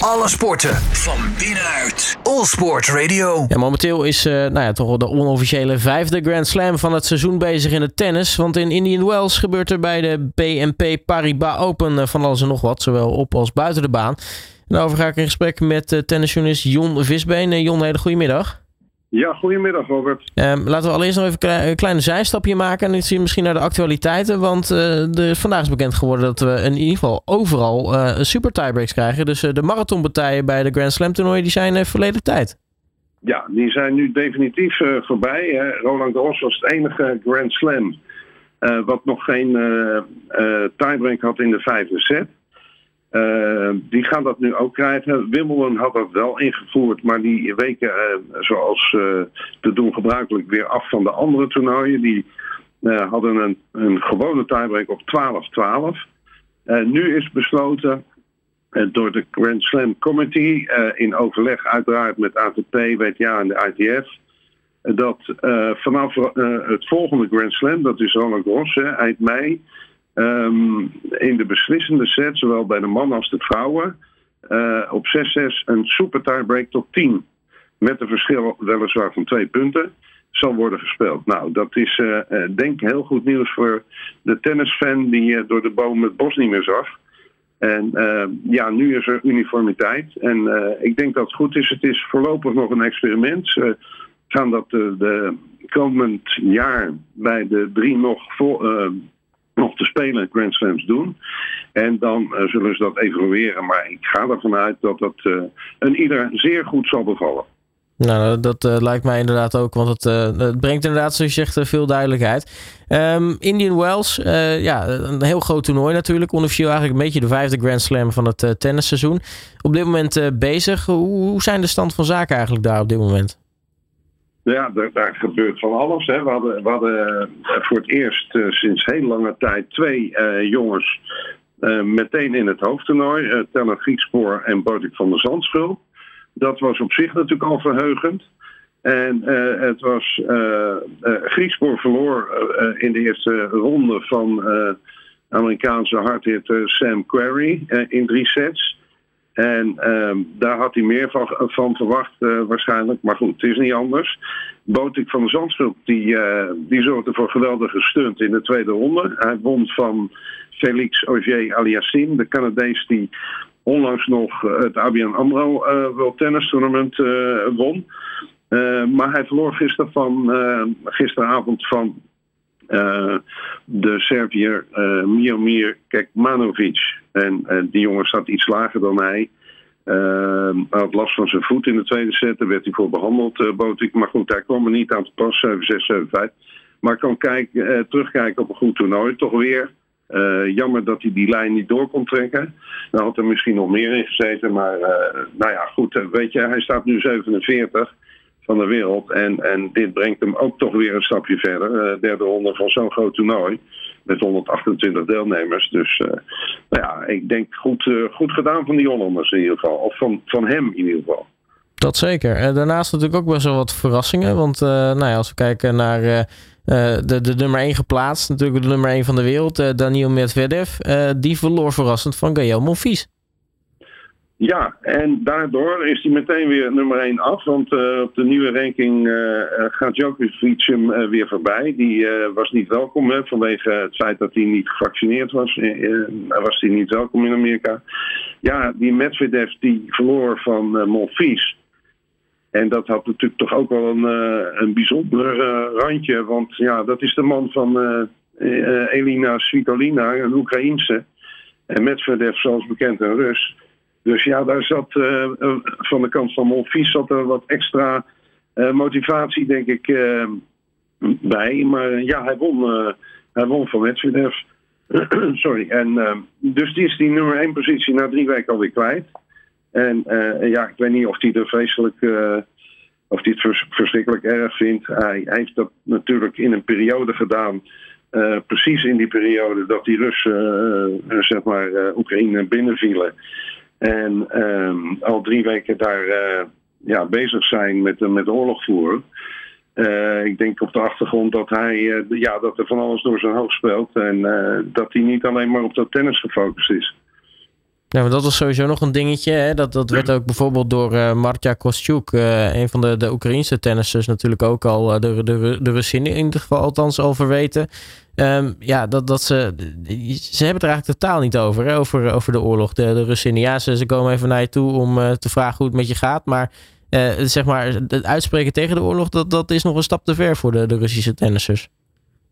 Alle sporten van binnenuit. All Sport Radio. Ja, momenteel is uh, nou ja, toch wel de onofficiële vijfde Grand Slam van het seizoen bezig in het tennis. Want in Indian Wells gebeurt er bij de BNP Paribas Open uh, van alles en nog wat. Zowel op als buiten de baan. Daarover ga ik in gesprek met uh, tennisjournalist Jon Visbeen. Jon, hele goedemiddag. Ja, goedemiddag Robert. Um, laten we allereerst nog even een kleine zijstapje maken en dan misschien naar de actualiteiten. Want uh, er, vandaag is bekend geworden dat we in ieder geval overal uh, super tiebreaks krijgen. Dus uh, de marathonpartijen bij de Grand Slam toernooien die zijn verleden tijd. Ja, die zijn nu definitief voorbij. Hè. Roland Garros was het enige Grand Slam wat nog geen tiebreak had in de vijfde set. Uh, die gaan dat nu ook krijgen. Wimbledon had dat wel ingevoerd, maar die weken uh, zoals uh, te doen gebruikelijk weer af van de andere toernooien. Die hadden een, een gewone tiebreak op 12-12. nu is besloten door de Grand Slam Committee, in overleg uiteraard met ATP, WTA en de ITF, dat vanaf het volgende Grand Slam, dat is Roland Garros, eind mei, Um, in de beslissende set, zowel bij de mannen als de vrouwen, uh, op 6-6 een super tiebreak tot 10. Met een verschil weliswaar van twee punten zal worden gespeeld. Nou, dat is uh, denk ik heel goed nieuws voor de tennisfan die uh, door de boom het bos niet meer zag. En ja, nu is er uniformiteit. En ik denk dat het goed is. Het is voorlopig nog een experiment. Ze gaan dat de komend jaar bij de drie nog voor, nog te spelen Grand Slams doen. En dan uh, zullen ze dat evalueren. Maar ik ga ervan uit dat dat uh, een ieder zeer goed zal bevallen. Nou, dat uh, lijkt mij inderdaad ook, want het, het, brengt inderdaad, zoals je zegt, veel duidelijkheid. Um, Indian Wells, ja, een heel groot toernooi natuurlijk. Onofficieel eigenlijk een beetje de vijfde Grand Slam van het tennisseizoen. Op dit moment bezig. Hoe, hoe zijn de stand van zaken eigenlijk daar op dit moment? Ja, daar, gebeurt van alles. Hè. We hadden, we hadden eh, voor het eerst uh, sinds heel lange tijd twee uh, jongens meteen in het hoofdtoernooi. Uh, Teller Griekspoor en Botik van der Zandschul. Dat was op zich natuurlijk al verheugend. En het was Griekspoor verloor in de eerste ronde van Amerikaanse hardhitter Sam Querrey in drie sets. En uh, daar had hij meer van, van verwacht uh, waarschijnlijk. Maar goed, het is niet anders. Botik van de Zandschulp die, uh, die zorgde voor geweldige stunt in de tweede ronde. Hij won van Felix Auger Aliassime, de Canadees die onlangs nog het ABN AMRO World Tennis Tournament won. maar hij verloor gisteren van, gisteravond van uh, de Serviër uh, Kekmanovic. En uh, die jongen staat iets lager dan hij. hij had last van zijn voet in de tweede set. Daar werd hij voor behandeld, uh, Botik. Maar goed, hij kwam er niet aan te pas, 7-6, 7-5. Maar kan kijk, terugkijken op een goed toernooi. Toch weer jammer dat hij die lijn niet door kon trekken. Dan had er misschien nog meer in gezeten. Maar nou ja, goed, weet je, hij staat nu 47 van de wereld. En, en dit brengt hem ook toch weer een stapje verder. Uh, derde ronde van zo'n groot toernooi. Met 128 deelnemers. Dus uh, nou ja, ik denk goed, uh, goed gedaan van die Hollanders in ieder geval. Of van, van hem in ieder geval. Dat zeker. En daarnaast natuurlijk ook best wel wat verrassingen. Want nou ja, als we kijken naar de, de nummer 1 geplaatst. Natuurlijk de nummer 1 van de wereld. Daniel Medvedev. die verloor verrassend van Gaël Monfils. Ja, en daardoor is hij meteen weer nummer 1 af. Want uh, op de nieuwe ranking uh, gaat Djokovic hem weer voorbij. Die was niet welkom hè, vanwege het feit dat hij niet gevaccineerd was. was hij niet welkom in Amerika. Ja, die Medvedev die verloor van Monfils. En dat had natuurlijk toch ook wel een, een bijzonder randje. Want ja, dat is de man van Elina Svitolina, een Oekraïense. En Medvedev, zoals bekend, een Rus. Dus ja, daar zat uh, van de kant van Monfils zat er wat extra uh, motivatie, denk ik, bij. Maar ja, hij won, hij won van Medvedev. Sorry. En dus die is die nummer 1 positie na drie weken alweer kwijt. En ja, ik weet niet of hij er vreselijk, of hij het vers verschrikkelijk erg vindt. Hij, hij, heeft dat natuurlijk in een periode gedaan. precies in die periode dat die Russen, zeg maar, Oekraïne binnenvielen. En um, al drie weken daar uh, ja, bezig zijn met, met oorlog voeren. Uh, ik denk op de achtergrond dat, hij, ja, dat er van alles door zijn hoofd speelt. En dat hij niet alleen maar op dat tennis gefocust is. Ja, maar dat was sowieso nog een dingetje. Hè? Dat, dat werd ook bijvoorbeeld door uh, Marta Kostyuk, uh, een van de, de Oekraïnse tennissers, natuurlijk ook al uh, de, de, de in ieder geval althans al verweten. Um, ja, dat, dat ze. Ze hebben het er eigenlijk totaal niet over? Over, over de oorlog. De, de. Ja, ze, ze komen even naar je toe om te vragen hoe het met je gaat. Maar zeg maar, het uitspreken tegen de oorlog, dat, dat is nog een stap te ver voor de, de Russische tennissers.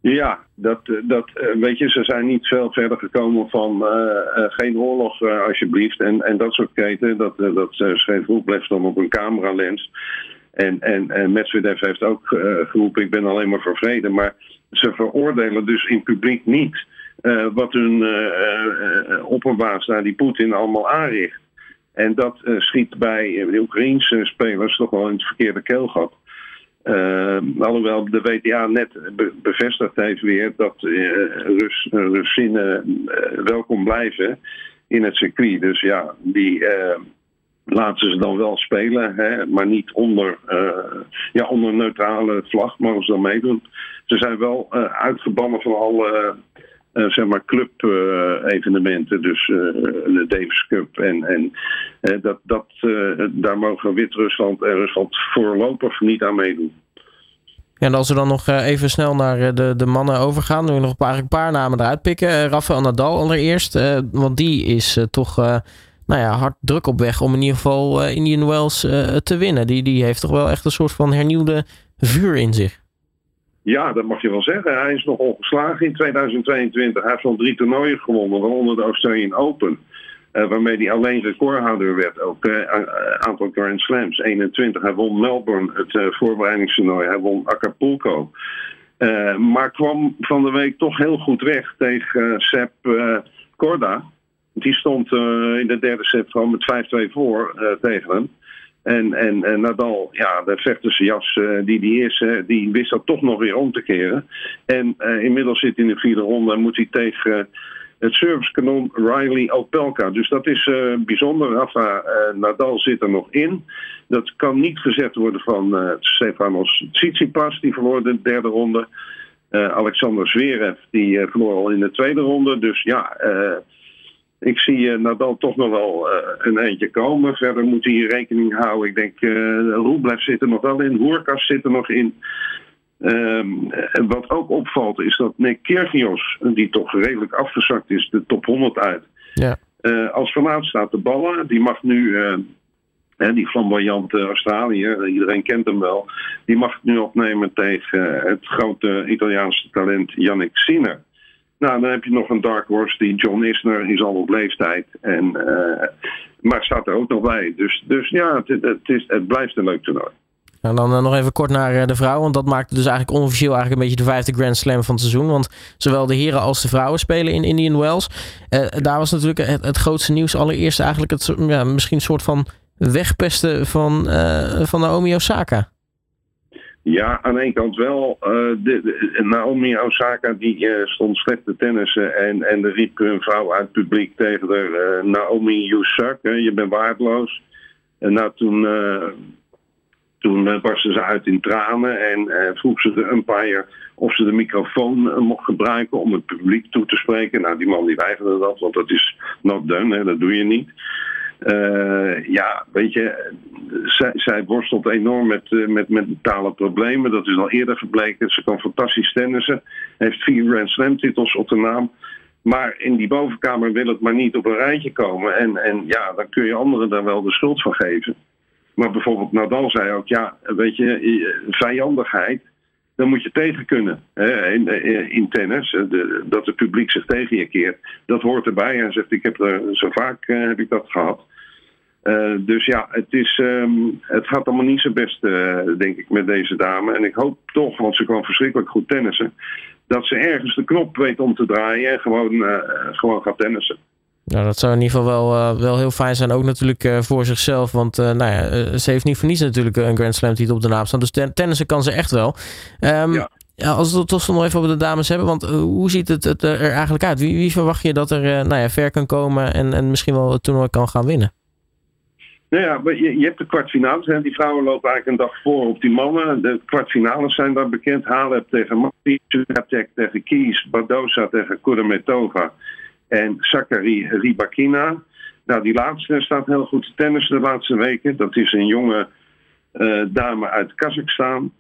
Ja, dat, dat, weet je, ze zijn niet veel verder gekomen van uh, uh, geen oorlog alsjeblieft. En, en dat soort keten, dat, dat schreef Roeplev dan op een cameralens. En, en, en Medvedev heeft ook geroepen, ik ben alleen maar voor vrede. Maar ze veroordelen dus in publiek niet wat hun opperbaas daar, die Poetin, allemaal aanricht. En dat schiet bij de Oekraïnse spelers toch wel in het verkeerde keelgat. Uh, alhoewel de WTA net bevestigd heeft weer dat uh, Rus, Russinnen uh, welkom blijven in het circuit. Dus ja, die laten ze dan wel spelen, hè, maar niet onder, ja, onder neutrale vlag mogen ze dan meedoen. Ze zijn wel uitgebannen van alle zeg maar club-evenementen, dus de Davis Cup en, en dat, dat, daar mogen Wit-Rusland en Rusland voorlopig niet aan meedoen. En als we dan nog even snel naar de, de mannen overgaan, we nog een paar, een paar namen eruit pikken. Rafael Nadal allereerst, want die is toch nou ja, hard druk op weg om in ieder geval Indian Wells te winnen. Die, die heeft toch wel echt een soort van hernieuwde vuur in zich. Ja, dat mag je wel zeggen. Hij is nog ongeslagen in 2022. Hij heeft al drie toernooien gewonnen, waaronder de Australian Open. Uh, waarmee hij alleen recordhouder werd. Ook uh, aantal Grand Slams. 21. Hij won Melbourne, het voorbereidingstoernooi. Hij won Acapulco. maar kwam van de week toch heel goed weg tegen Sepp Korda. Die stond in de derde set gewoon met 5-2 voor tegen hem. En, en, en Nadal, ja, de vechtersjas jas uh, die die is, uh, die wist dat toch nog weer om te keren. En uh, inmiddels zit hij in de vierde ronde en moet hij tegen het servicekanon Riley Opelka. Dus dat is bijzonder. Rafa Nadal zit er nog in. Dat kan niet gezet worden van Stefanos Tsitsipas, die verloor de derde ronde. Alexander Zverev, die verloor al in de tweede ronde. Dus ja ik zie uh, Nadal toch nog wel uh, een eindje komen. Verder moet hij rekening houden. Ik denk, uh, Rublev zit er nog wel in. Hoerkas zit er nog in. Um, wat ook opvalt is dat Nick Kyrgios, die toch redelijk afgezakt is, de top 100 uit. Ja. als vanavond staat de ballen. Die mag nu, die flamboyante Australië, iedereen kent hem wel. Die mag het nu opnemen tegen het grote Italiaanse talent Yannick Sinner. Nou, dan heb je nog een dark horse die John Isner, is al op leeftijd. En, uh, maar staat er ook nog bij. Dus, dus ja, het, het, blijft een leuk toernooi. En dan uh, nog even kort naar uh, de vrouwen. Want dat maakt dus eigenlijk onofficieel eigenlijk een beetje de vijfde Grand Slam van het seizoen. Want zowel de heren als de vrouwen spelen in Indian Wells. daar was natuurlijk het, het, grootste nieuws allereerst eigenlijk het, ja, misschien een soort van wegpesten van, van Naomi Osaka. Ja, aan de kant wel. De, Naomi Osaka die uh, stond slecht te tennissen en, en er riep een vrouw uit het publiek tegen haar, uh, Naomi, you suck, je bent waardeloos. En nou, toen, toen barstte ze uit in tranen en vroeg ze de umpire of ze de microfoon mocht gebruiken om het publiek toe te spreken. Nou, die man die weigerde dat, want dat is not done, hè, dat doe je niet. Uh, ja, weet je, zij, worstelt enorm met, uh, met, met mentale problemen. Dat is al eerder gebleken. Ze kan fantastisch tennissen. Heeft vier Grand Slam titels op de naam. Maar in die bovenkamer wil het maar niet op een rijtje komen. En, en ja, dan kun je anderen daar wel de schuld van geven. Maar bijvoorbeeld Nadal zei ook, ja, weet je, vijandigheid, dan moet je tegen kunnen in, in, tennis. De, dat het publiek zich tegen je keert, dat hoort erbij. En zegt, ik heb er, zo vaak uh, heb ik dat gehad. Uh, dus ja, het, is, um, het gaat allemaal niet zo best, denk ik, met deze dame. En ik hoop toch, want ze kan verschrikkelijk goed tennissen, dat ze ergens de knop weet om te draaien en gewoon, gewoon gaat tennissen. Nou, dat zou in ieder geval wel, wel heel fijn zijn. Ook natuurlijk voor zichzelf. Want nou ja, ze heeft niet voor niets natuurlijk een Grand Slam titel op de naam staan. Dus ten, tennissen kan ze echt wel. Um, ja. Ja, als we het toch nog even over de dames hebben, want hoe ziet het, het er eigenlijk uit? Wie, wie verwacht je dat er nou ja, ver kan komen en, en misschien wel het toernooi kan gaan winnen? Nou ja, je, je hebt de kwartfinales. Hè. Die vrouwen lopen eigenlijk een dag voor op die mannen. De kwartfinales zijn daar bekend. Halep tegen Mati, Sugatek tegen Kies, Badosa tegen Kudermetova en Sakari Ribakina. Nou, die laatste staat heel goed te tennissen de laatste weken. Dat is een jonge dame uit Kazachstan.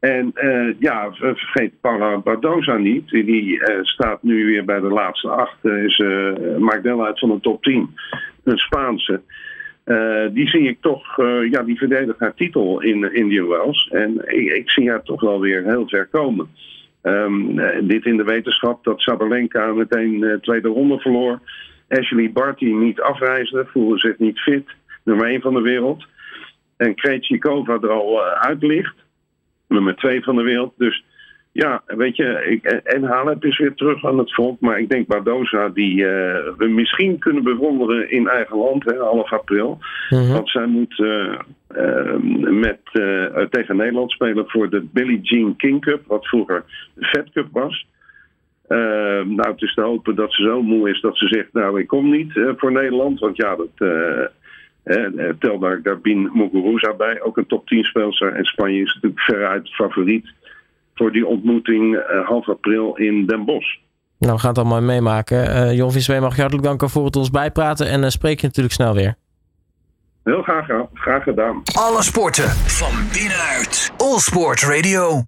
En ja, vergeet Paula Bardoza niet. Die staat nu weer bij de laatste acht. is, maakt deel uit van de top 10. Een Spaanse. Die zie ik toch, ja, die verdedigt haar titel in Indian Wells. En ik, ik, zie haar toch wel weer heel ver komen. Um, uh, dit in de wetenschap dat Sabalenka meteen tweede ronde verloor. Ashley Barty niet afreisde, voelde zich niet fit. Nummer 1 van de wereld. En Krejcikova er al uit ligt. Nummer 2 van de wereld. Dus ja, weet je, ik, en Halep is weer terug aan het front. Maar ik denk Bardoza, die uh, we misschien kunnen bewonderen in eigen land, hè, half april. Mhm. Want zij moet uh, uh, met, tegen Nederland spelen voor de Billie Jean King Cup, wat vroeger de Fed Cup was. nou, het is te hopen dat ze zo moe is dat ze zegt, nou, ik kom niet voor Nederland. Want ja, dat... tel daar Garbin Muguruza bij, ook een top 10 speelster. En Spanje is natuurlijk veruit favoriet voor die ontmoeting uh, half april in Den Bosch. Nou, we gaan het allemaal meemaken. Uh, Jon Viswee mag je hartelijk danken voor het ons bijpraten en uh, spreek je natuurlijk snel weer. Heel graag, graag gedaan. Alle sporten van binnenuit. All Sport Radio.